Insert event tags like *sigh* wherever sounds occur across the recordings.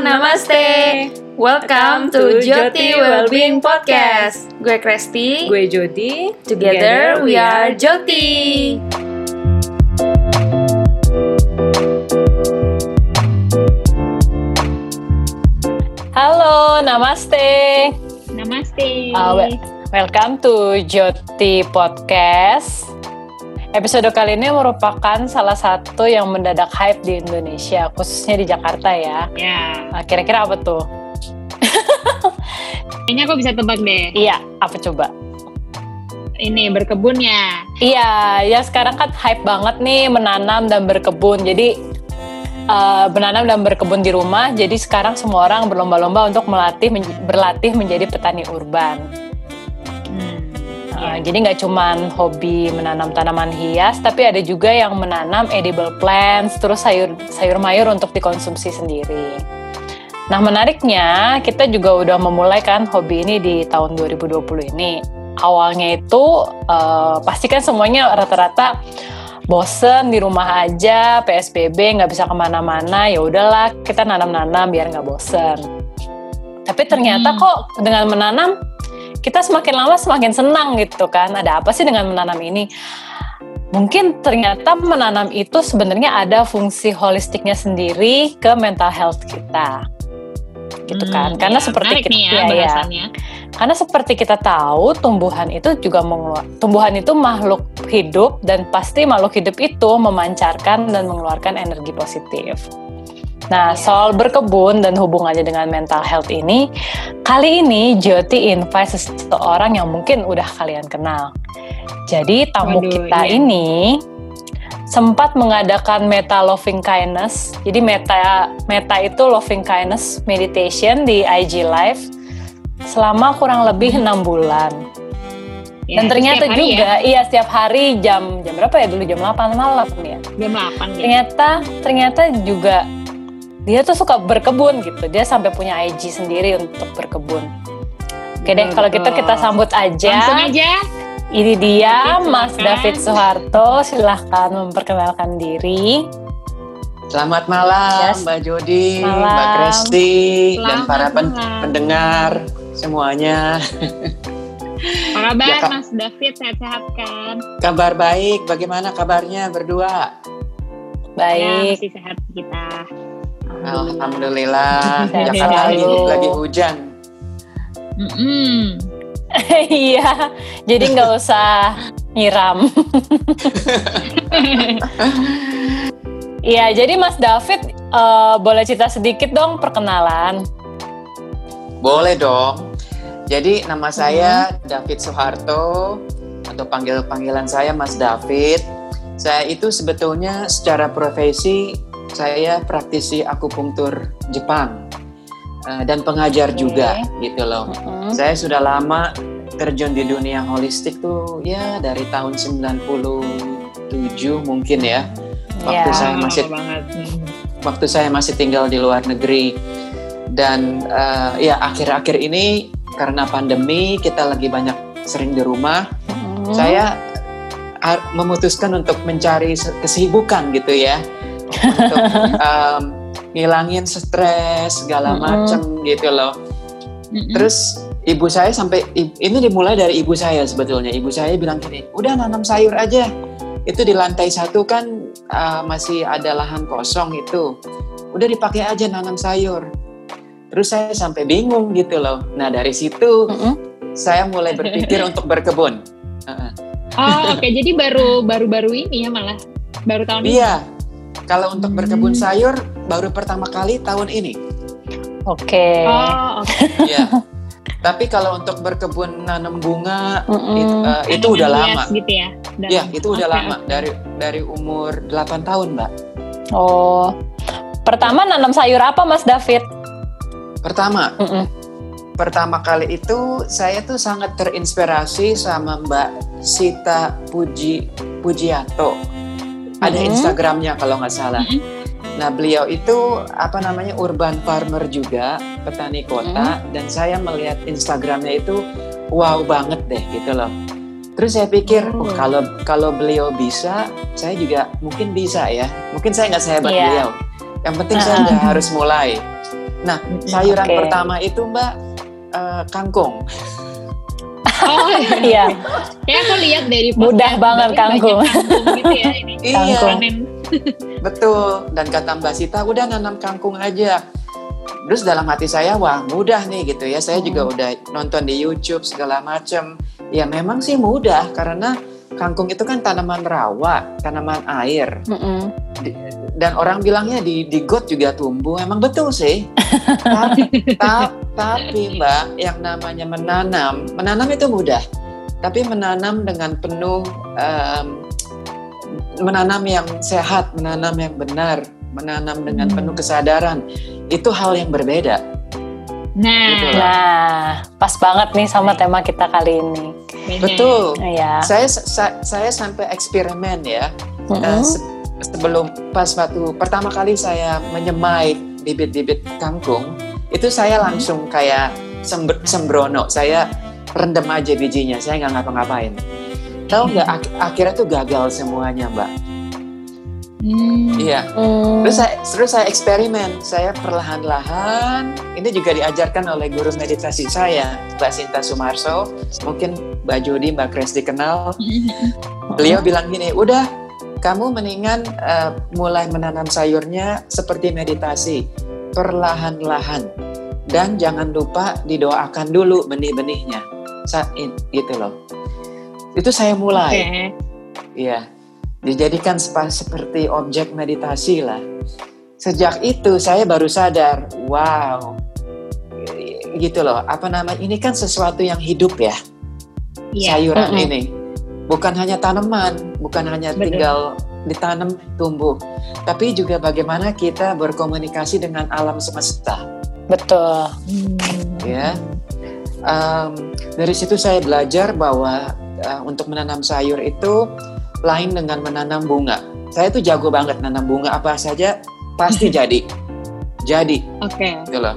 namaste. Welcome to Joti Wellbeing Podcast. Gue Kresti. Gue Jody. Together we are Joti. Halo, namaste. Namaste. Uh, we- welcome to Joti Podcast. Episode kali ini merupakan salah satu yang mendadak hype di Indonesia, khususnya di Jakarta ya. ya, Nah, kira-kira apa tuh? *laughs* kayaknya aku bisa tebak deh. Iya, apa coba? Ini berkebun ya. Iya, ya sekarang kan hype banget nih menanam dan berkebun. Jadi uh, menanam dan berkebun di rumah. Jadi sekarang semua orang berlomba-lomba untuk melatih men- berlatih menjadi petani urban. Uh, Jadi nggak cuman hobi menanam tanaman hias, tapi ada juga yang menanam edible plants, terus sayur sayur mayur untuk dikonsumsi sendiri. Nah menariknya kita juga udah memulai kan hobi ini di tahun 2020 ini. Awalnya itu uh, pasti kan semuanya rata-rata bosen di rumah aja, PSBB nggak bisa ke mana-mana, ya udahlah kita nanam-nanam biar nggak bosen. Tapi ternyata Hmm. kok dengan menanam kita semakin lama semakin senang gitu kan. Ada apa sih dengan menanam ini? Mungkin ternyata menanam itu sebenarnya ada fungsi holistiknya sendiri ke mental health kita. Gitu kan. Hmm, Karena ya, seperti kita ya ya, ya. Karena seperti kita tahu, tumbuhan itu juga mengeluar, tumbuhan itu makhluk hidup dan pasti makhluk hidup itu memancarkan dan mengeluarkan energi positif. Nah, soal berkebun dan hubungannya dengan mental health ini, kali ini Jyoti invite seseorang yang mungkin udah kalian kenal. Jadi tamu Waduh, kita iya. ini sempat mengadakan Meta Loving Kindness. Jadi Meta Meta itu Loving Kindness meditation di IG Live selama kurang lebih enam bulan. Ya, Dan ternyata hari juga iya setiap hari jam jam berapa ya dulu jam 8 malam ya. ya, jam 8 gitu. Ternyata ternyata juga dia tuh suka berkebun gitu. Dia sampai punya IG sendiri untuk berkebun. Oke deh, kalau gitu kita sambut aja. Langsung aja. Ini dia Oke, Mas. David Soeharto. Silahkan memperkenalkan diri. Selamat malam Yes. Mbak Jody, Malam. Mbak Kresti, dan para pen- malam. pendengar semuanya. Apa kabar Ya. Mas David? Sehat-sehat kan? Kabar baik, bagaimana kabarnya berdua? Ya, Baik. masih sehat kita. Alhamdulillah, *laughs* Jakarta lagi, hujan. Mm-mm. *laughs* Iya, jadi nggak usah nyiram. *laughs* Iya, jadi Mas David eh, boleh cerita sedikit dong perkenalan. Boleh dong. Jadi nama saya David Soeharto atau panggil panggilan saya Mas David. Saya itu sebetulnya secara profesi saya praktisi akupunktur Jepang eh, dan pengajar Oke. juga gitu loh. Mm-mm. Saya sudah lama terjun di dunia holistik tuh ya dari tahun 97 mungkin ya. Waktu Iya. saya masih banget. Hmm. waktu saya masih tinggal di luar negeri dan eh, ya akhir-akhir ini karena pandemi kita lagi banyak sering di rumah, Mm-mm. saya ah, memutuskan untuk mencari kesibukan gitu ya *laughs* untuk em, ngilangin stres segala macem gitu loh. Mm-mm. Terus ibu saya sampai ini dimulai dari ibu saya sebetulnya. Ibu saya bilang gini, udah nanam sayur aja. Itu di lantai satu kan uh, masih ada lahan kosong itu. Udah dipakai aja nanam sayur. Terus saya sampai bingung gitu loh. Nah dari situ Mm-mm. saya mulai berpikir *laughs* untuk berkebun. Uh-uh. Oh, oke. Jadi baru baru-baru ini ya malah. Baru tahun ini. Iya. Kalau untuk berkebun Hmm. sayur baru pertama kali tahun ini. Oke. Oh, oke. Iya. Tapi kalau untuk berkebun nanam bunga Mm-mm. it- uh, itu udah lama. gitu ya. Udah Iya, lama. itu udah lama dari dari umur 8 tahun, Mbak. Oh. Pertama nanam sayur apa Mas David? Pertama, Mm-mm. pertama kali itu saya tuh sangat terinspirasi sama Mbak Sita Puji Pujiato. Ada. Instagramnya kalau nggak salah. Nah, beliau itu apa namanya urban farmer juga, petani kota, dan saya melihat Instagramnya itu wow banget deh gitu loh. Terus saya pikir, Oh. "Oh, kalau kalau beliau bisa, saya juga mungkin bisa ya. Mungkin saya nggak sehebat Iya. beliau. Yang penting saya Ah. udah harus mulai. Nah, sayuran Oke. pertama itu Mbak eh, kangkung. Oh, Iya, kayak aku lihat dari Mudah banget kangkung. gitu ya ini. *laughs* Iya, Kangkung. Betul. Dan kata Mbak Sita, udah nanam kangkung aja. Terus dalam hati saya, wah mudah nih gitu ya. Saya juga udah nonton di YouTube segala macam. Ya memang sih mudah karena kangkung itu kan tanaman rawa, tanaman air. Mm-mm. dan orang bilangnya di di got juga tumbuh emang betul sih tapi, ta- tapi mbak yang namanya menanam menanam itu mudah tapi menanam dengan penuh em, menanam yang sehat menanam yang benar menanam dengan Hmm. penuh kesadaran itu hal yang berbeda Nah, Gitu lah. Nah, pas banget nih sama tema kita kali ini. betul Iya. saya sa- saya sampai eksperimen ya Mm-mm. Eh, se- sebelum pas waktu pertama kali saya menyemai bibit-bibit kangkung itu saya langsung kayak sembr- sembrono saya rendam aja bijinya saya nggak ngapa-ngapain tahu nggak ak- akhirnya tuh gagal semuanya mbak Hmm. iya Hmm. terus saya terus saya eksperimen saya perlahan-lahan ini juga diajarkan oleh guru meditasi saya mbak Sinta Sumarso mungkin mbak Jody mbak Kres dikenal *laughs* Beliau bilang gini, udah kamu mendingan eh, mulai menanam sayurnya seperti meditasi, perlahan-lahan. Dan jangan lupa didoakan dulu benih-benihnya. Saat gitu loh. Itu saya mulai. Iya. Dijadikan seperti objek meditasi lah. Sejak itu saya baru sadar, wow. Gitu loh, apa nama ini kan sesuatu yang hidup ya Iya. sayuran Mm-mm. ini. Bukan hanya tanaman, bukan hanya Betul. tinggal ditanam tumbuh, tapi juga bagaimana kita berkomunikasi dengan alam semesta. Betul. Hmm. Ya. Em, dari situ saya belajar bahwa eh, untuk menanam sayur itu lain dengan menanam bunga. Saya tuh jago banget menanam bunga apa saja pasti *laughs* jadi, jadi Oke. gitu loh.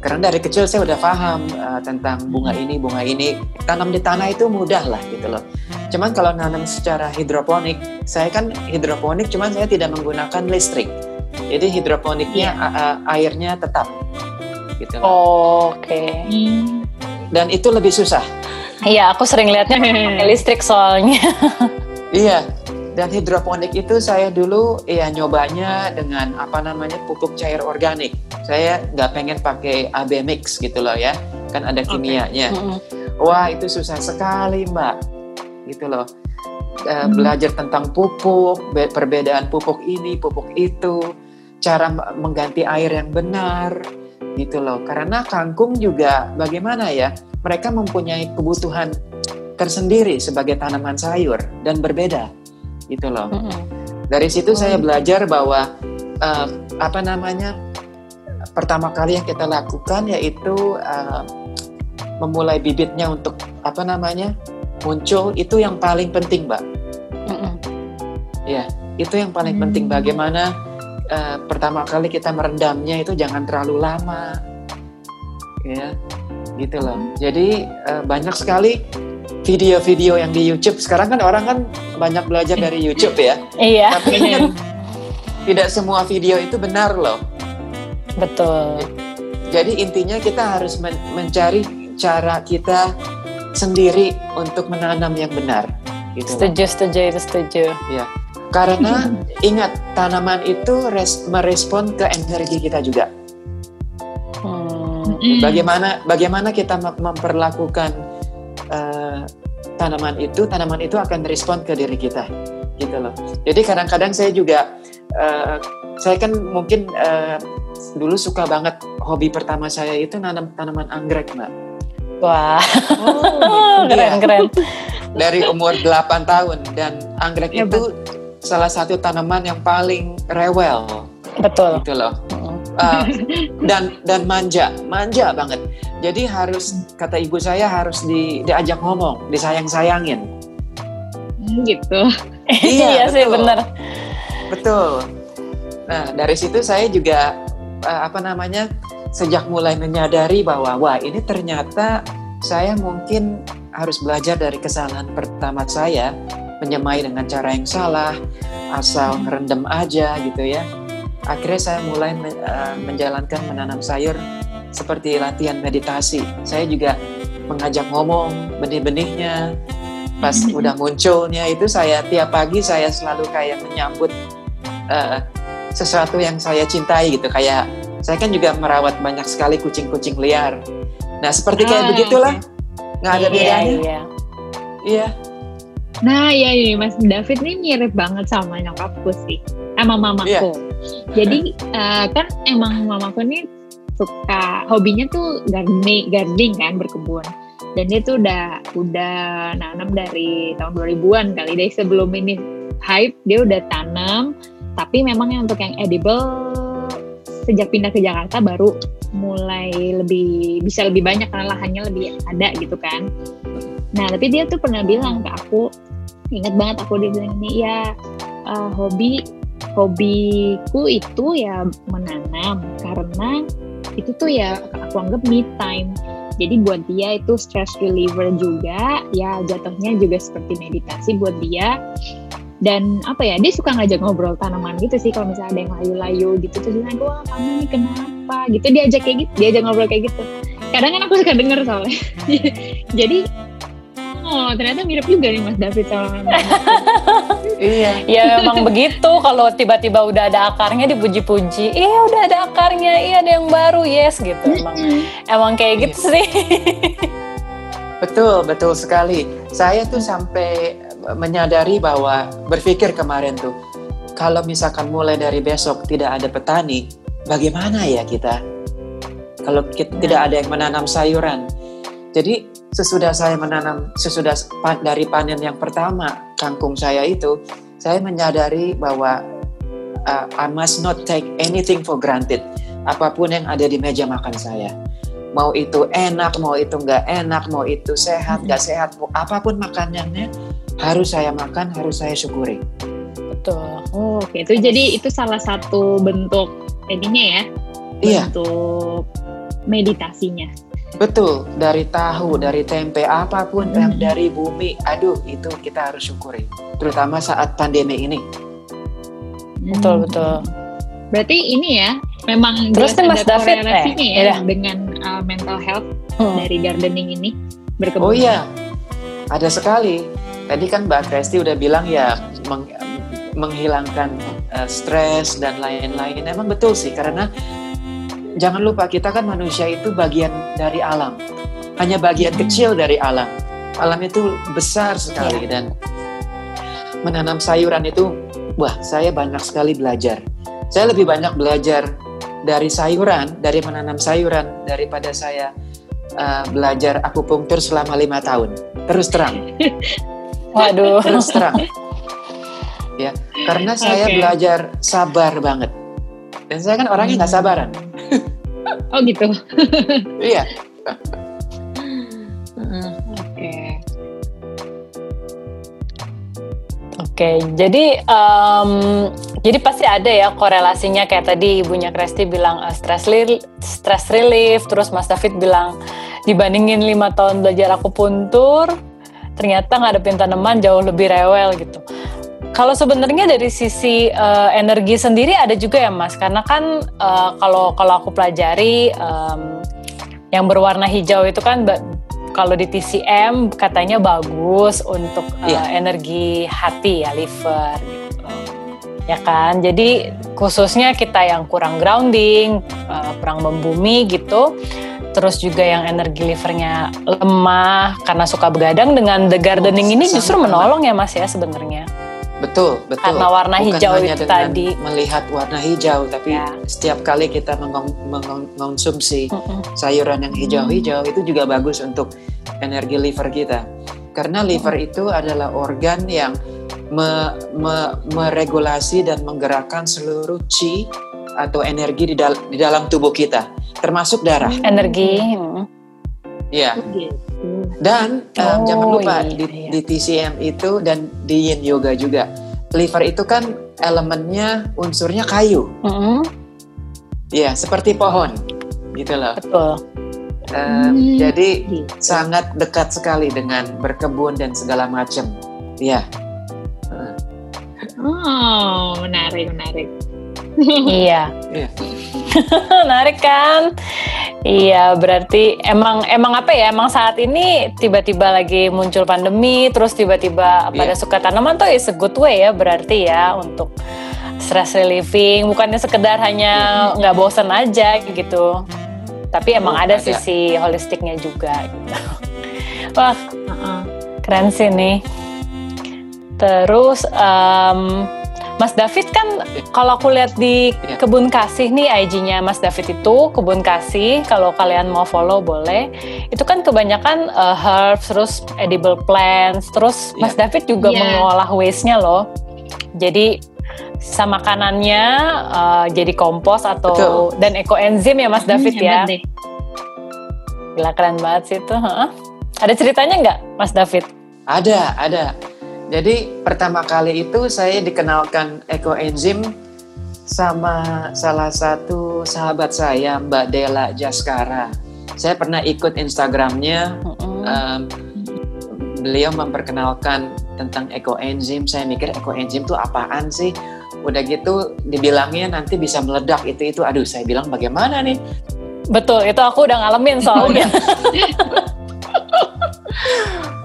Karena dari kecil saya udah paham uh, tentang bunga ini, bunga ini. Tanam di tanah itu mudah lah gitu loh. Cuman kalau nanam secara hidroponik, saya kan hidroponik, cuman saya tidak menggunakan listrik. Jadi hidroponiknya a- airnya tetap gitu loh. Oke. Hmm. Dan itu lebih susah. Iya, aku sering lihatnya pakai listrik soalnya. *laughs* Iya. Dan hidroponik itu saya dulu ya nyobanya dengan apa namanya pupuk cair organik. Saya nggak pengen pakai AB mix gitu loh ya. Kan ada kimianya. Mm-mm. Wah itu susah sekali mbak, gitu loh. Eh, Hmm. Belajar tentang pupuk, be- perbedaan pupuk ini, pupuk itu, cara mengganti air yang benar, gitu loh. Karena kangkung juga bagaimana ya, mereka mempunyai kebutuhan tersendiri sebagai tanaman sayur dan berbeda, gitu loh. Mm-mm. Dari situ saya Oh. belajar bahwa eh, apa namanya pertama kali yang kita lakukan yaitu eh, memulai bibitnya untuk apa namanya muncul itu yang paling penting, mbak. Mm-mm. Itu yang paling Hmm. penting bagaimana eh, pertama kali kita merendamnya itu jangan terlalu lama, ya, gitu loh. Jadi eh, banyak sekali video-video yang di YouTube sekarang kan orang kan banyak belajar dari YouTube ya. Iya, Tapi kan tidak semua video itu benar loh. betul. Jadi intinya kita harus men- mencari cara kita sendiri untuk menanam yang benar. Gitu loh. Setuju, setuju, itu setuju. Karena ingat tanaman itu res- merespon ke energi kita juga. Hmm. Bagaimana bagaimana kita mem- memperlakukan eh, tanaman itu, tanaman itu akan respon ke diri kita, gitu loh. Jadi kadang-kadang saya juga, eh, saya kan mungkin eh, dulu suka banget hobi pertama saya itu nanam tanaman anggrek, mbak. Wah, Oh, Iya. keren, keren. Dari umur 8 tahun dan anggrek Hebat. itu salah satu tanaman yang paling rewel, Betul. gitu loh. Uh, *laughs* dan dan manja, manja banget. Jadi harus kata ibu saya harus di, diajak ngomong, disayang-sayangin. Hmm, gitu. *laughs* Iya sih, betul. bener. Betul. Nah dari situ saya juga uh, apa namanya sejak mulai menyadari bahwa wah ini ternyata saya mungkin harus belajar dari kesalahan pertama saya menyemai dengan cara yang salah, asal ngerendam aja gitu ya, akhirnya saya mulai men- uh, menjalankan menanam sayur seperti latihan meditasi. Saya juga mengajak ngomong benih-benihnya. Pas udah munculnya itu saya tiap pagi saya selalu kayak menyambut uh, sesuatu yang saya cintai gitu. Kayak saya kan juga merawat banyak sekali kucing-kucing liar. Nah seperti kayak Ah, begitulah, nggak ada Iya, bedanya. iya. Iya, Nah, ya ini Mas David nih mirip banget sama nyokapku sih, sama mamaku. Iya. Jadi eh, kan emang mamaku nih suka hobinya tuh gardening, gardening kan berkebun. Dan dia tuh udah udah nanam dari tahun 2000-an kali dari sebelum ini hype dia udah tanam tapi memang yang untuk yang edible sejak pindah ke Jakarta baru mulai lebih bisa lebih banyak karena lahannya lebih ada gitu kan. Nah, tapi dia tuh pernah bilang ke aku, ingat banget aku dia bilang ini ya eh, hobi hobiku itu ya menanam karena itu tuh ya aku anggap me time. Jadi buat dia itu stress reliever juga, ya jatuhnya juga seperti meditasi buat dia. Dan apa ya, dia suka ngajak ngobrol tanaman gitu sih kalau misalnya ada yang layu-layu gitu terus dia wah kamu nih kenapa? Gitu diajak kayak gitu, diajak ngobrol kayak gitu. Kadang kan aku suka denger soalnya. *laughs* Jadi Oh, ternyata mirip juga nih Mas David sama *laughs* iya. Ya memang begitu kalau tiba-tiba udah ada akarnya dipuji-puji. Iya udah ada akarnya, iya ada yang baru, yes gitu. Emang emang kayak gitu sih. Betul, betul sekali. Saya tuh sampai menyadari bahwa berpikir kemarin tuh, kalau misalkan mulai dari besok tidak ada petani, bagaimana ya kita? Kalau kita, tidak ada yang menanam sayuran. Jadi sesudah saya menanam, sesudah dari panen yang pertama kangkung saya itu, saya menyadari bahwa uh, I must not take anything for granted. Apa pun yang ada di meja makan saya mau itu enak, mau itu nggak enak, mau itu sehat, nggak sehat, apa pun makanannya harus saya makan, harus saya syukuri. Betul. Oh, Oke, itu jadi itu salah satu bentuk ininya ya, Iya, bentuk meditasinya. Betul. Dari tahu, dari tempe, apa pun yang Hmm. dari bumi, aduh itu kita harus syukuri. Terutama saat pandemi ini. Betul, betul. Berarti ini ya, memang Terus nih, Mas ada David, korelasinya eh, ya iya. dengan uh, mental health Hmm. dari gardening ini berkebun. Oh iya, ada sekali. Tadi kan Mbak Kresti udah bilang ya meng- menghilangkan eh, stres dan lain-lain. Emang betul sih karena jangan lupa kita kan manusia itu bagian dari alam. Hanya bagian Hmm. kecil dari alam. Alam itu besar sekali dan menanam sayuran itu wah, saya banyak sekali belajar. Saya lebih banyak belajar dari sayuran, dari menanam sayuran daripada saya uh, belajar akupunktur selama lima tahun. Terus terang, *laughs* Waduh. terus terang. ya, karena saya Oke. belajar sabar banget. Dan saya kan orangnya nggak sabaran. *laughs* Oh gitu. *laughs* Iya. Oke. Oke, jadi em, jadi pasti ada ya korelasinya kayak tadi ibunya Kresti bilang eh, stress relief, stress relief, terus Mas David bilang dibandingin lima tahun belajar akupuntur, ternyata ngadepin tanaman jauh lebih rewel gitu. Kalau sebenarnya dari sisi eh, energi sendiri ada juga ya Mas, karena kan eh, kalau kalau aku pelajari em, yang berwarna hijau itu kan kalau di TCM katanya bagus untuk eh, Iya. energi hati ya liver gitu. Ya kan? Jadi khususnya kita yang kurang grounding, eh, kurang membumi gitu. Terus juga yang energi livernya lemah karena suka begadang dengan the gardening ini justru menolong ya Mas ya sebenarnya. Betul, betul. Karena warna Bukan hijau hanya itu dengan tadi. melihat warna hijau, tapi Ya. setiap kali kita mengonsumsi Mm-mm. sayuran yang hijau-hijau itu juga bagus untuk energi liver kita. Karena liver itu adalah organ yang me- me- meregulasi dan menggerakkan seluruh chi atau energi di, dal- di dalam tubuh kita, termasuk darah. Energi. mm. Ya. Oh, gitu. Dan um, Oh, jangan lupa iya, di, iya. di TCM itu dan di Yin Yoga juga. Liver itu kan elemennya unsurnya kayu. Mm-mm. Ya, seperti pohon. Gitu loh. Betul. Um, Hmm. Jadi Gitu. sangat dekat sekali dengan berkebun dan segala macam. Ya. Oh, menarik, menarik. Iya. Iya. *laughs* Menarik kan? Iya, berarti emang emang apa ya? Emang saat ini tiba-tiba lagi muncul pandemi, terus tiba-tiba pada Iya. suka tanaman tuh is a good way ya berarti ya untuk stress relieving, bukannya sekedar hanya nggak bosan aja gitu. Tapi emang Oh, ada ada. sisi holistiknya juga gitu. *laughs* Wah, Heeh. keren sih nih. Terus em, Mas David kan kalau aku lihat di Iya. Kebun Kasih nih IG-nya Mas David itu Kebun Kasih kalau kalian mau follow boleh. Itu kan kebanyakan eh, herbs terus edible plants terus Mas David juga Iya. mengolah waste-nya loh. Jadi sisa makanannya eh, jadi kompos atau Betul. dan ekoenzim ya Mas David Hmm, ya. hebat deh. Gila keren banget sih itu. heeh. Ada ceritanya nggak Mas David? Ada, ada. Jadi pertama kali itu saya dikenalkan ekoenzim sama salah satu sahabat saya Mbak Dela Jaskara. Saya pernah ikut Instagramnya, Mm-mm. em, beliau memperkenalkan tentang ekoenzim. Saya mikir ekoenzim itu apaan sih? Udah gitu dibilangnya nanti bisa meledak itu itu. Aduh, saya bilang bagaimana nih? Betul, itu aku udah ngalamin soalnya. *laughs*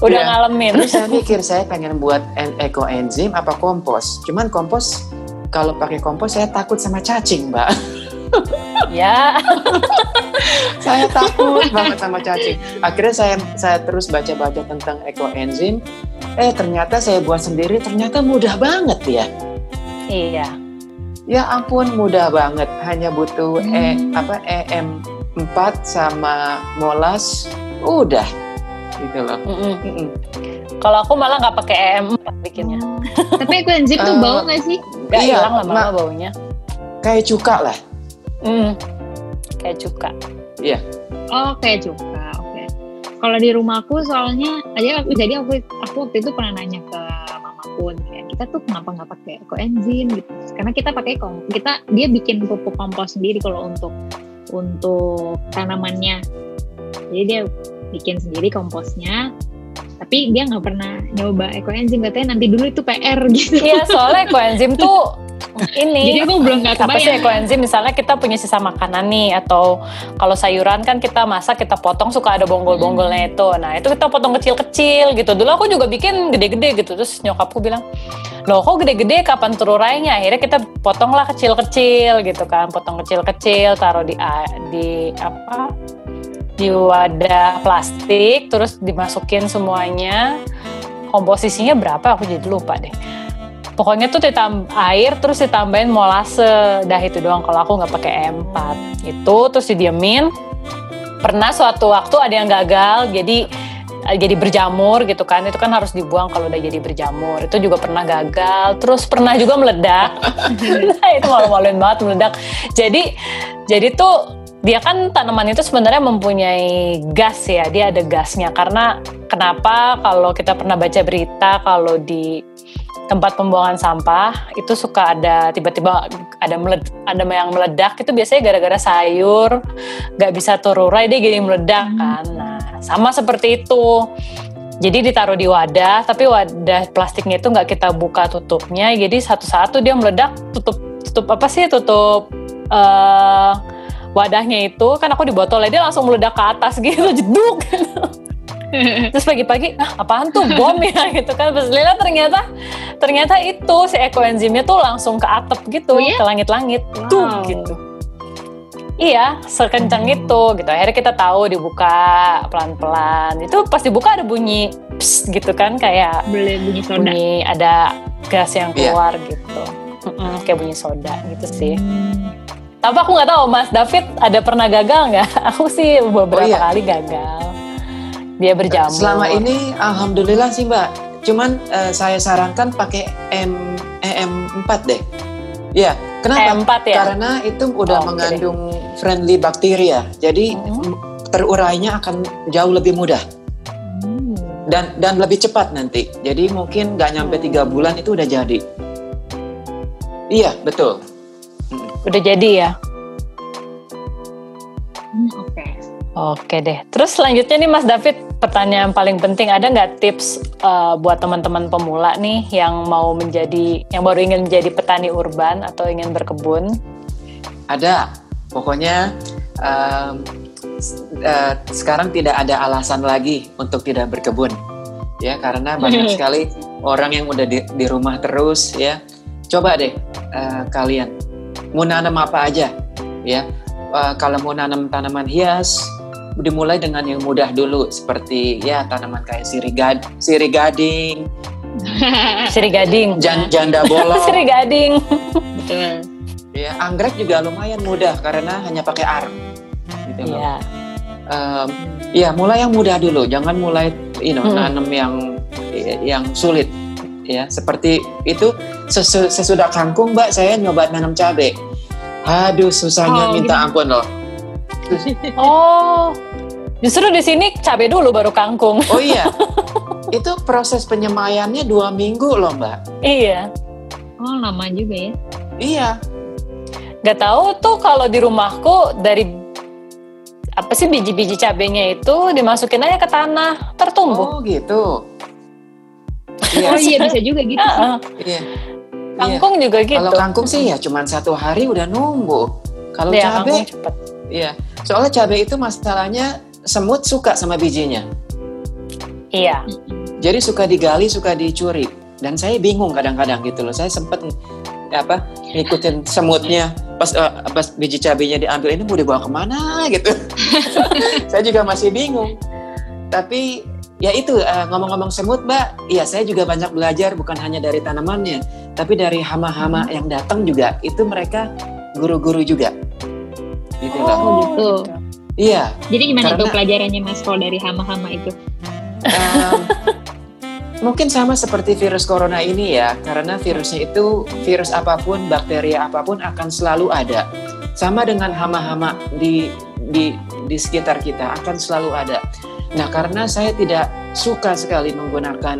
udah Iya. ngalamin. Terus saya *laughs* mikir saya pengen buat en- ekoenzim apa kompos. Cuman kompos kalau pakai kompos saya takut sama cacing, Mbak. *laughs* ya, saya takut banget sama cacing. Akhirnya saya saya terus baca-baca tentang ekoenzim. Eh ternyata saya buat sendiri ternyata mudah banget ya. iya. Ya ampun mudah banget. Hanya butuh e Hmm. apa EM4 sama molas udah gitu loh. Mm-mm. Mm-mm. Kalau aku malah nggak pakai EM4 bikinnya. Tapi ekoenzim tuh Eh, bau nggak sih? Nggak Iya, hilang lama-lama Ma- baunya. Kayak cuka lah. Mm. Kayak cuka. Oh kayak cuka, oke. Kalau di rumahku soalnya aja jadi aku aku waktu itu pernah nanya ke mamaku kayak kita tuh kenapa nggak pakai ekoenzim gitu? Karena kita pakai kom, kita dia bikin pupuk kompos sendiri kalau untuk untuk tanamannya. Jadi dia bikin sendiri komposnya. Tapi dia nggak pernah nyoba ekoenzim. Katanya nanti dulu itu PR gitu. Iya, soalnya koenzim tuh ini Jadi aku belum nggak apa sih ekoenzim? Misalnya kita punya sisa makanan nih atau kalau sayuran kan kita masak kita potong suka ada bonggol-bonggolnya itu. Nah itu kita potong kecil-kecil gitu. Dulu aku juga bikin gede-gede gitu. Terus nyokapku bilang loh kok gede-gede? Kapan terurainya akhirnya kita potonglah kecil-kecil gitu kan. Potong kecil-kecil taruh di di apa di wadah plastik terus dimasukin semuanya. Komposisinya berapa? Aku jadi lupa deh. Pokoknya tuh ditambah air terus ditambahin molase. Dah itu doang kalau aku nggak pakai E4 itu terus didiemin. Pernah suatu waktu ada yang gagal jadi eh, jadi berjamur gitu kan. Itu kan harus dibuang kalau udah jadi berjamur. Itu juga pernah gagal. Terus pernah juga meledak. *laughs* Nah itu malu-maluin banget meledak. Jadi jadi tuh dia kan tanaman itu sebenarnya mempunyai gas ya dia ada gasnya. Karena kenapa kalau kita pernah baca berita kalau di tempat pembuangan sampah itu suka ada tiba-tiba ada meled, ada yang meledak itu biasanya gara-gara sayur nggak bisa terurai dia jadi meledak Hmm. kan. Nah sama seperti itu. Jadi ditaruh di wadah tapi wadah plastiknya itu nggak kita buka tutupnya. Jadi satu-satu dia meledak tutup tutup apa sih? Tutup eh, wadahnya itu kan aku di botolnya dia langsung meledak ke atas gitu jeduk terus pagi-pagi ah, apaan tuh bom ya *laughs* gitu kan pas lihat ternyata ternyata itu si ekoenzimnya tuh langsung ke atap gitu Oh ya? ke langit-langit Wow. tuh gitu iya sekencang itu gitu akhirnya kita tahu dibuka pelan-pelan itu pas dibuka ada bunyi psst gitu kan kayak Boleh bunyi soda. bunyi ada gas yang Iya. keluar gitu Mm-mm, kayak bunyi soda gitu sih Hmm. Tapi aku nggak tahu Mas David ada pernah gagal nggak *laughs* aku sih beberapa Oh, iya. kali gagal dia berjamur Selama ini alhamdulillah sih Mbak. Cuman eh, saya sarankan pakai M EM4 deh. Iya, kenapa? E4 ya Karena itu udah Oh, mengandung friendly bakteria. Jadi Mhm. terurainya akan jauh lebih mudah Hmm. dan dan lebih cepat nanti. Jadi mungkin nggak nyampe Hmm. tiga bulan itu udah jadi. Iya, betul. Udah jadi ya Hmm, Oke. Oke deh. Terus selanjutnya nih Mas David pertanyaan paling penting ada nggak tips uh, buat teman-teman pemula nih yang mau menjadi yang baru ingin menjadi petani urban atau ingin berkebun? Ada, pokoknya um, uh, sekarang tidak ada alasan lagi untuk tidak berkebun, ya karena banyak *laughs* sekali orang yang udah di, di rumah terus, ya. Coba deh uh, kalian mau nanam apa aja, ya. Uh, kalau mau nanam tanaman hias, dimulai dengan yang mudah dulu seperti ya tanaman kayak sirigad, sirigading, *laughs* sirigading, jan, janda bolong, *laughs* sirigading. Betul. Ya, anggrek juga lumayan mudah karena hanya pakai arang. Gitu loh. Iya. Um, ya, mulai yang mudah dulu, jangan mulai you know, Hmm. nanam yang yang sulit ya. Seperti itu sesu- sesudah kangkung, Mbak, saya nyoba nanam cabai. Aduh, susahnya Oh, minta gimana? ampun loh. *laughs* Oh, justru di sini cabai dulu baru kangkung. Oh iya, *laughs* itu proses penyemayannya dua minggu loh, Mbak. iya. Oh lama juga ya. Iya, Gak tahu tuh kalau di rumahku dari apa sih biji-biji cabenya itu dimasukin aja ke tanah tertumbuh. oh gitu. Iya, Oh iya bisa juga gitu. sih. Iya. Iya. Kangkung juga gitu. Kalau kangkung sih ya cuman satu hari udah numbuh. Kalau ya, cabai, cepet. iya. Soalnya cabai itu masalahnya semut suka sama bijinya. Iya. Jadi suka digali, suka dicuri. Dan saya bingung kadang-kadang gitu loh. Saya sempet apa ngikutin semutnya pas eh, pas biji cabainya diambil ini mau dibawa ke mana gitu. *laughs* saya juga masih bingung. Tapi ya itu eh, ngomong-ngomong semut, Mbak. Iya, saya juga banyak belajar bukan hanya dari tanamannya, tapi dari hama-hama yang datang juga. Itu mereka guru-guru juga. Gitu loh. Oh, gitu. Iya. Jadi gimana tuh Karena- pelajarannya Mas Paul dari hama-hama itu? Um, mungkin sama seperti virus corona ini ya, karena virusnya itu virus apa pun, bakteri apa pun akan selalu ada. Sama dengan hama-hama di di di sekitar kita akan selalu ada. Nah, karena saya tidak suka sekali menggunakan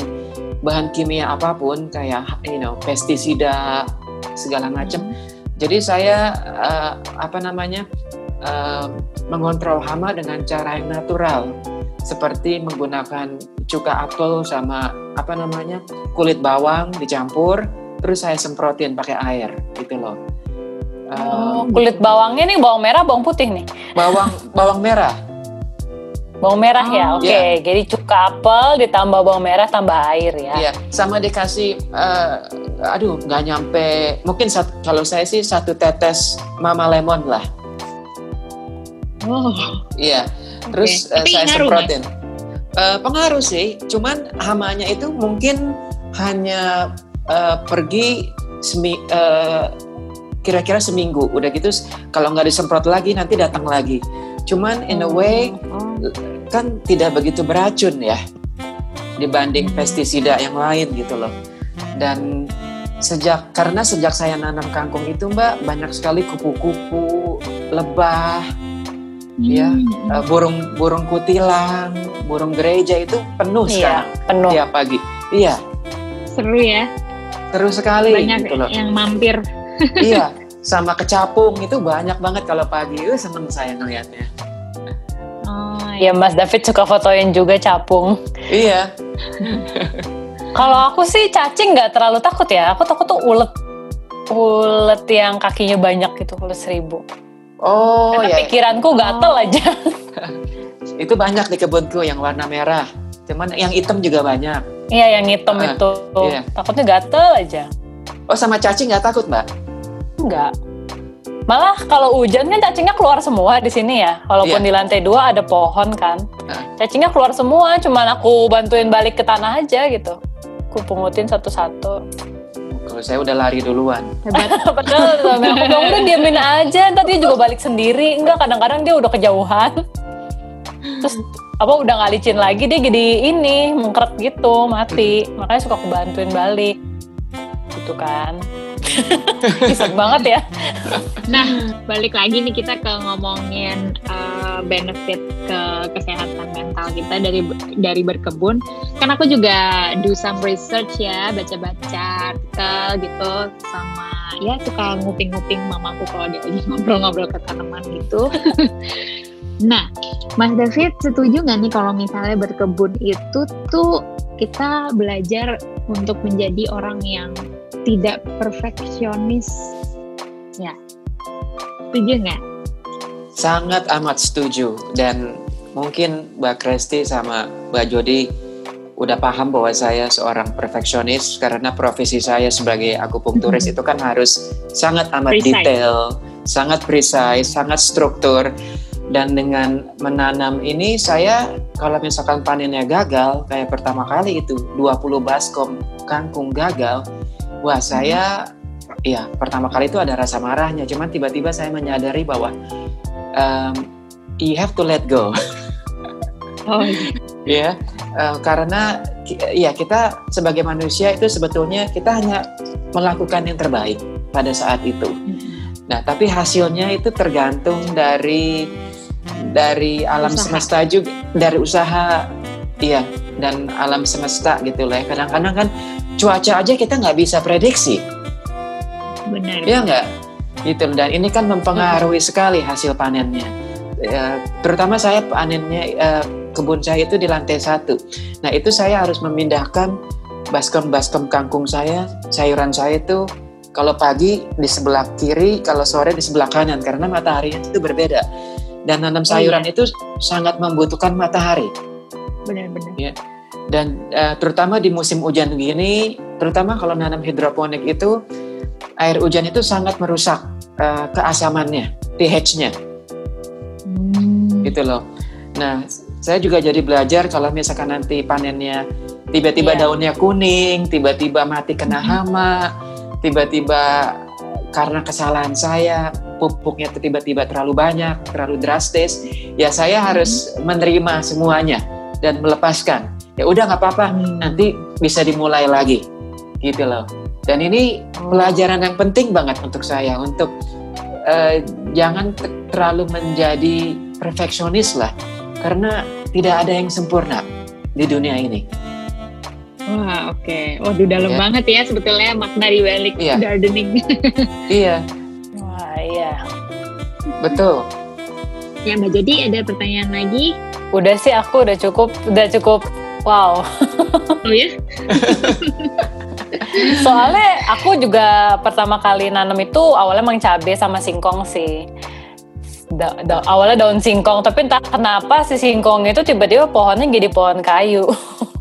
bahan kimia apa pun kayak you know pestisida segala macam. Jadi saya eh, apa namanya eh, mengontrol hama dengan cara yang natural seperti menggunakan cuka apel sama apa namanya kulit bawang dicampur terus saya semprotin pakai air gitu loh Eh, Oh, kulit bawangnya nih bawang merah, bawang putih nih. bawang bawang merah Bawang merah ya, Oh, oke. iya. Jadi cuka apel ditambah bawang merah tambah air ya. Iya, sama dikasih, eh, aduh nggak nyampe, mungkin sat- kalau saya sih satu tetes mama lemon lah. Oh, Iya, terus Oke. eh, Tapi saya semprotin. Eh, pengaruh sih, cuman hamanya itu mungkin hanya eh, pergi semi, eh, kira-kira seminggu. Udah gitu, kalau nggak disemprot lagi nanti datang lagi. Cuman in a way oh. Kan tidak begitu beracun ya dibanding pestisida yang lain gitu loh. Dan sejak karena sejak saya nanam kangkung itu Mbak banyak sekali kupu-kupu, lebah, Iya, Hmm. eh, burung burung kutilang, burung gereja itu penuh Iya, sekarang penuh. tiap pagi. Iya, Seru ya, seru sekali banyak gitu loh. yang mampir. iya, sama kecapung itu banyak banget kalau pagi. Uh, seneng saya ngelihatnya. Oh, Ya Mas David suka fotoin juga capung. Iya. Kalau aku sih cacing nggak terlalu takut ya. Aku takut tuh ulet. Ulet yang kakinya banyak gitu, ulet seribu. Oh Karena ya, pikiranku gatel aja. *laughs* itu banyak di kebunku yang warna merah. Cuman yang hitam juga banyak. Iya yang hitam Ah, itu. iya. Takutnya gatel aja. Oh sama cacing nggak takut mbak? Enggak. Malah kalau hujan kan cacingnya keluar semua di sini ya. Walaupun Iya. di lantai dua ada pohon kan. Ah. Cacingnya keluar semua, cuman aku bantuin balik ke tanah aja gitu. Aku pungutin satu-satu. Kalau saya udah lari duluan. hebat. *laughs* Padahal suami aku bilang udah diamin aja, ntar dia juga balik sendiri. Enggak, kadang-kadang dia udah kejauhan. Terus apa udah nggak licin lagi dia jadi ini mengkeret gitu mati makanya suka aku bantuin balik gitu kan *laughs* Iseng banget ya Nah, balik lagi nih kita ke ngomongin uh, benefit ke kesehatan mental kita dari dari berkebun. Kan aku juga do some research ya, baca-baca artikel gitu sama ya suka nguping-nguping mamaku kalau dia lagi ngobrol-ngobrol ke tanaman gitu. *laughs* Nah, Mas David setuju nggak nih kalau misalnya berkebun itu tuh kita belajar untuk menjadi orang yang tidak perfeksionis? Ya, setuju nggak? Sangat amat setuju dan mungkin Mbak Kresti sama Mbak Jody udah paham bahwa saya seorang perfeksionis karena profesi saya sebagai akupunkturis itu kan harus sangat amat Precise. detail, sangat precise, sangat struktur dan dengan menanam ini saya kalau misalkan panennya gagal kayak pertama kali itu 20 baskom kangkung gagal, wah saya ya pertama kali itu ada rasa marahnya, cuman tiba-tiba saya menyadari bahwa um, you have to let go. *laughs* Oh, ya eh, karena ya kita sebagai manusia itu sebetulnya kita hanya melakukan yang terbaik pada saat itu nah tapi hasilnya itu tergantung dari dari alam Usaha. semesta juga dari usaha iya dan alam semesta gitu lah ya. kadang-kadang kan cuaca aja kita nggak bisa prediksi. Benar. ya nggak? Gitu. Dan ini kan mempengaruhi sekali hasil panennya. Ya, terutama saya panennya eh, kebun saya itu di lantai satu. Nah itu saya harus memindahkan baskom-baskom kangkung saya sayuran saya itu kalau pagi di sebelah kiri kalau sore di sebelah kanan karena mataharinya itu berbeda. Dan nanam sayuran itu sangat membutuhkan matahari. Benar-benar. Dan eh, terutama di musim hujan gini, terutama kalau nanam hidroponik itu air hujan itu sangat merusak eh, keasamannya, pH-nya Hmm. gitu loh. Nah, saya juga jadi belajar kalau misalkan nanti panennya tiba-tiba Iya. daunnya kuning, tiba-tiba mati kena hama, tiba-tiba karena kesalahan saya pupuknya tiba-tiba terlalu banyak, terlalu drastis, ya saya harus menerima semuanya dan melepaskan. Ya udah nggak apa-apa, Hmm. nanti bisa dimulai lagi, gitu loh. Dan ini pelajaran yang penting banget untuk saya untuk eh, jangan te- terlalu menjadi perfeksionis lah, karena tidak ada yang sempurna di dunia ini. Wah, oke. Waduh, dalam Ya. banget ya sebetulnya makna di balik Iya. gardening. *laughs* Iya, Wah iya. betul. ya, Mbak Jody ada pertanyaan lagi? Udah sih aku udah cukup, udah cukup. Wow. Oh ya? *laughs* Soalnya aku juga pertama kali nanam itu awalnya emang cabe sama singkong sih. Da- da- awalnya daun singkong, tapi entah kenapa si singkong itu tiba-tiba pohonnya jadi pohon kayu.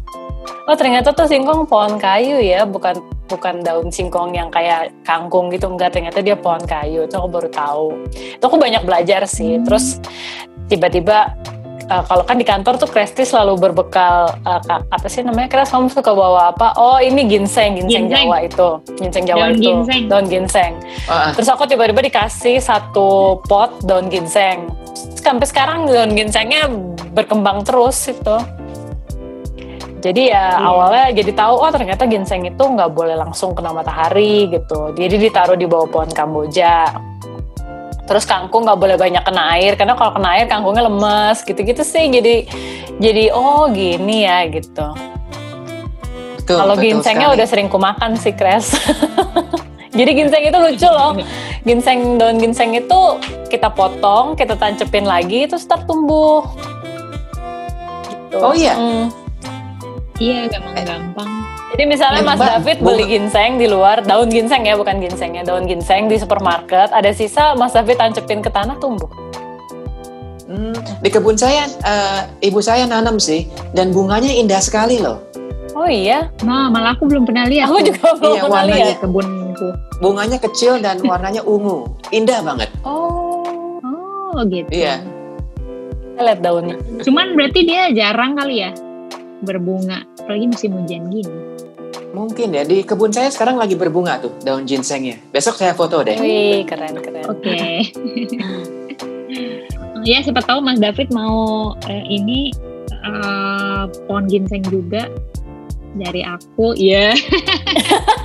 *laughs* oh ternyata tuh singkong pohon kayu ya, bukan bukan daun singkong yang kayak kangkung gitu enggak. Ternyata dia pohon kayu. Itu aku baru tahu. Itu aku banyak belajar sih. Terus tiba-tiba uh, kalau kan di kantor tuh Kresti selalu berbekal uh, apa sih namanya Kres kamu suka bawa apa? Oh ini ginseng, ginseng, Ginseng. Jawa itu, ginseng Jawa Daun itu, ginseng. daun ginseng. Ah, Terus aku tiba-tiba dikasih satu pot daun ginseng. Sampai sekarang daun ginsengnya berkembang terus itu. Jadi ya Iya. awalnya jadi tahu oh ternyata ginseng itu nggak boleh langsung kena matahari gitu. Jadi ditaruh di bawah pohon kamboja. Terus kangkung nggak boleh banyak kena air karena kalau kena air kangkungnya lemes gitu-gitu sih. Jadi jadi oh gini ya gitu. Kalau ginsengnya sekali. udah sering kumakan sih, Kres. *laughs* Jadi ginseng itu lucu loh. Ginseng daun ginseng itu kita potong, kita tancepin lagi, terus tumbuh. Gitu. Oh iya? Hmm. Iya, gampang-gampang. Jadi misalnya Eh, Mas Mbak, David bunga- beli ginseng di luar, daun ginseng ya, bukan ginsengnya, daun ginseng di supermarket, ada sisa Mas David tancepin ke tanah tumbuh. Hmm, di kebun saya, eh, ibu saya nanam sih, dan bunganya indah sekali loh. Oh iya, Nah, malah aku belum pernah lihat. aku tuh juga belum Iya, pernah warnanya lihat. kebunku. Bunganya kecil dan warnanya ungu, indah banget. Oh, Oh, gitu. Iya. kita lihat daunnya. Cuman berarti dia jarang kali ya berbunga, apalagi musim hujan gini. Mungkin ya di kebun saya sekarang lagi berbunga tuh daun ginsengnya. Besok saya foto deh. Wih, keren keren. Oke. *laughs* ya, siapa tahu Mas David mau eh, ini eh, pohon ginseng juga dari aku. Iya. *laughs*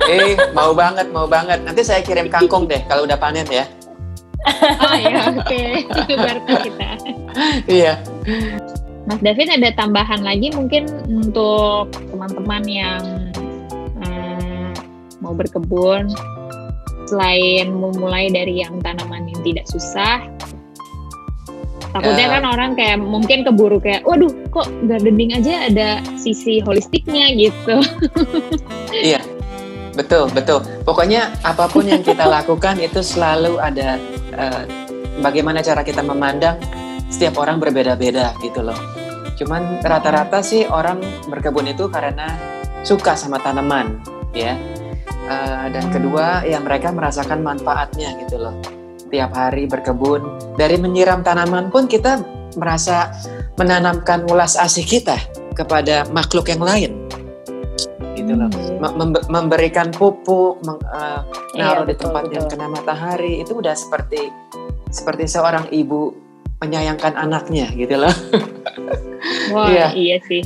Eh, mau banget, mau banget. Nanti saya kirim kangkung deh kalau udah panen ya. *laughs* Oh ya, oke. Berarti kita. Iya. Mas David ada tambahan lagi mungkin untuk teman-teman yang eh, mau berkebun selain memulai dari yang tanaman yang tidak susah Takutnya Ya. kan orang kayak mungkin keburu kayak, waduh kok gardening aja ada sisi holistiknya gitu. *laughs* Iya, betul betul. Pokoknya apa pun yang kita *laughs* lakukan itu selalu ada eh, bagaimana cara kita memandang. Setiap orang berbeda-beda gitu loh. Cuman rata-rata sih orang berkebun itu karena suka sama tanaman, ya. Eh, dan kedua, ya mereka merasakan manfaatnya gitu loh. Tiap hari berkebun, dari menyiram tanaman pun kita merasa menanamkan ulas asih kita kepada makhluk yang lain, gitu loh. Mem- mem- memberikan pupuk, meng- Iya, naruh di betul, tempat yang betul. kena matahari. Itu udah seperti seperti seorang ibu menyayangkan anaknya gitu loh. *laughs* Wah Iya. iya sih.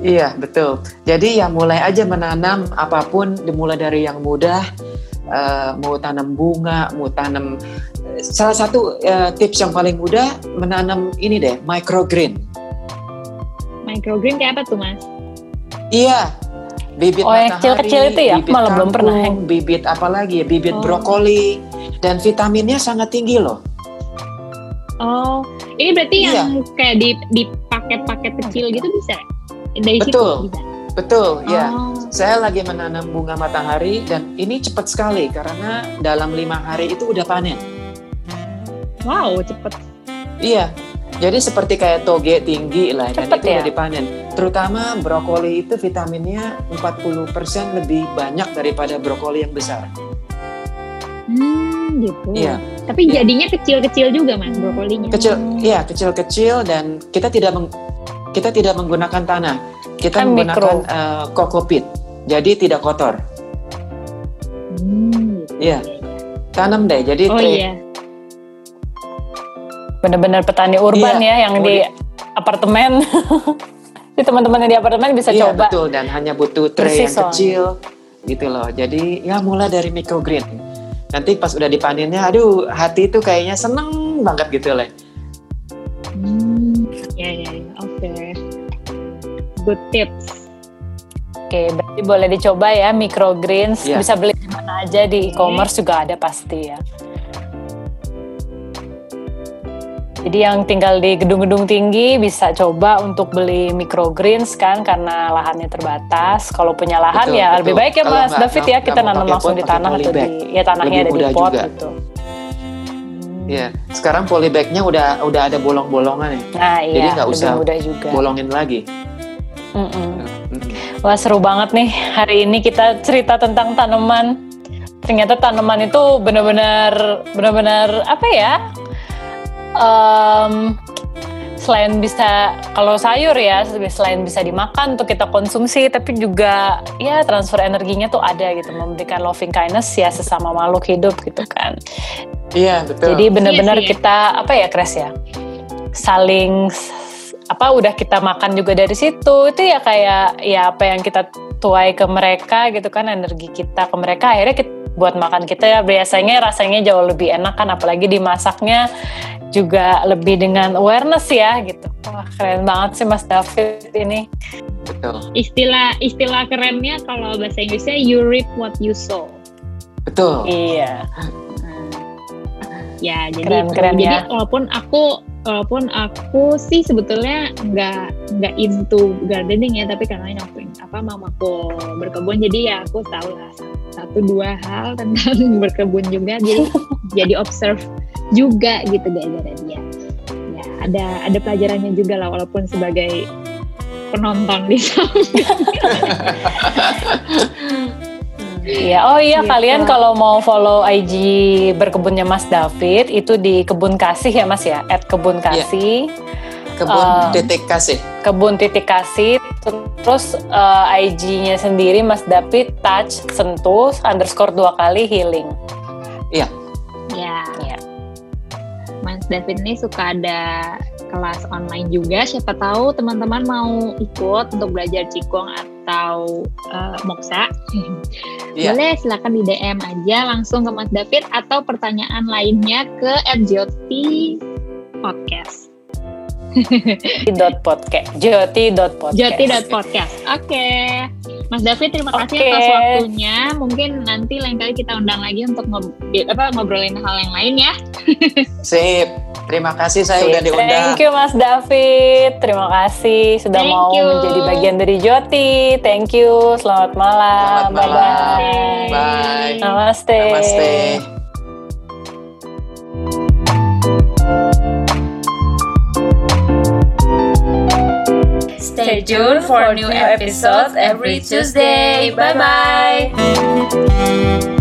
iya betul. Jadi ya mulai aja menanam apa pun dimulai dari yang mudah, eh, mau tanam bunga, mau tanam salah satu eh, tips yang paling mudah menanam ini deh microgreen. Microgreen kayak apa tuh mas? Iya. Bibit Oh, matahari, kecil-kecil itu ya? bibit Malah belum pernah, bibit apa lagi ya? Bibit Oh. brokoli dan vitaminnya sangat tinggi loh. Oh, ini berarti Iya. yang kayak di di paket-paket kecil gitu bisa? ya? Dari Betul. situ bisa. Betul, ya. Oh, Saya lagi menanam bunga matahari dan ini cepat sekali karena dalam lima hari itu udah panen. wow, cepet. Iya, jadi seperti kayak toge tinggi lah dan Cepet itu ya? udah dipanen. Terutama brokoli itu vitaminnya 40% lebih banyak daripada brokoli yang besar. Hmm, gitu. Iya, Tapi Iya. jadinya kecil-kecil juga mas brokolinya. kecil, iya kecil-kecil dan kita tidak meng- kita tidak menggunakan tanah. Kita Kan menggunakan mikro. eh, kokopit. Jadi tidak kotor. Hmm, gitu. Iya. Tanam deh. Jadi Oh iya. Bener-bener petani urban Iya, ya yang di apartemen. *laughs* Di teman-teman yang di apartemen bisa iya, coba. betul dan hanya butuh tray yang soalnya. kecil gitu loh. Jadi ya mulai dari microgreen. Nanti pas udah dipanennya, aduh hati itu kayaknya seneng banget gitu lah. Hmm, ya ya ya. Oke. Good tips. Oke, berarti boleh dicoba ya microgreens. Iya. Bisa beli di mana aja di e-commerce juga ada pasti ya. Jadi yang tinggal di gedung-gedung tinggi bisa coba untuk beli microgreens kan karena lahannya terbatas. Kalau punya lahan Betul, ya betul. lebih baik ya Kalau Mas nggak- David nggak- ya kita nggak nanam langsung pot, di tanah atau di ya tanahnya Lebih ada di pot juga. gitu. Iya, sekarang polybagnya udah udah ada bolong-bolongan ya, Nah Jadi iya, nggak lebih usah mudah juga. bolongin lagi. Mm-mm. Mm-mm. Wah seru banget nih hari ini kita cerita tentang tanaman. Ternyata tanaman itu benar-benar benar-benar apa ya? Em, selain bisa kalau sayur ya selain bisa dimakan untuk kita konsumsi tapi juga ya transfer energinya tuh ada gitu memberikan loving kindness ya sesama makhluk hidup gitu kan Iya betul. jadi benar-benar Iya sih, ya. kita apa ya Kres ya saling apa udah kita makan juga dari situ itu ya kayak ya apa yang kita tuai ke mereka gitu kan energi kita ke mereka akhirnya kita, buat makan kita ya biasanya rasanya jauh lebih enak kan apalagi dimasaknya juga lebih dengan awareness ya gitu wah keren banget sih Mas David ini betul, Istilah istilah kerennya kalau bahasa Inggrisnya you reap what you sow. betul. iya Ya, jadi Keren, keren jadi ya. walaupun aku walaupun aku sih sebetulnya nggak nggak into gardening ya, tapi karena aku apa mamaku berkebun jadi ya aku tahu lah satu dua hal tentang *laughs* berkebun juga jadi *laughs* jadi observe juga gitu gara-gara dia. Ya, ada ada pelajarannya juga lah walaupun sebagai penonton di samping. *laughs* Iya, oh iya Gitu. kalian kalau mau follow IG berkebunnya Mas David itu di Kebun Kasih ya Mas ya, at Kebun Kasih, Kebun Um, titik kasih. Kebun titik Kasih, terus eh, IG-nya sendiri Mas David touch sentuh underscore dua kali healing. Ya. Iya. Mas David ini suka ada kelas online juga. Siapa tahu teman-teman mau ikut untuk belajar Qigong atau eh, Moksa. *laughs* Iya. Boleh silakan di DM aja langsung ke Mas David atau pertanyaan lainnya ke @joti podcast. Dot podcast, joti dot podcast. Joti.podcast. Oke. Mas David terima kasih Oke. atas waktunya. Mungkin nanti lain kali kita undang lagi untuk ngob- apa, ngobrolin hal yang lain ya. *laughs* Sip. Terima kasih saya udah diundang. Thank you Mas David. Terima kasih sudah Thank mau you. menjadi bagian dari Joti. Thank you. Selamat malam. Selamat malam. Bye-bye. Bye. Namaste. Namaste. Stay tuned for new episodes every Tuesday. Bye bye.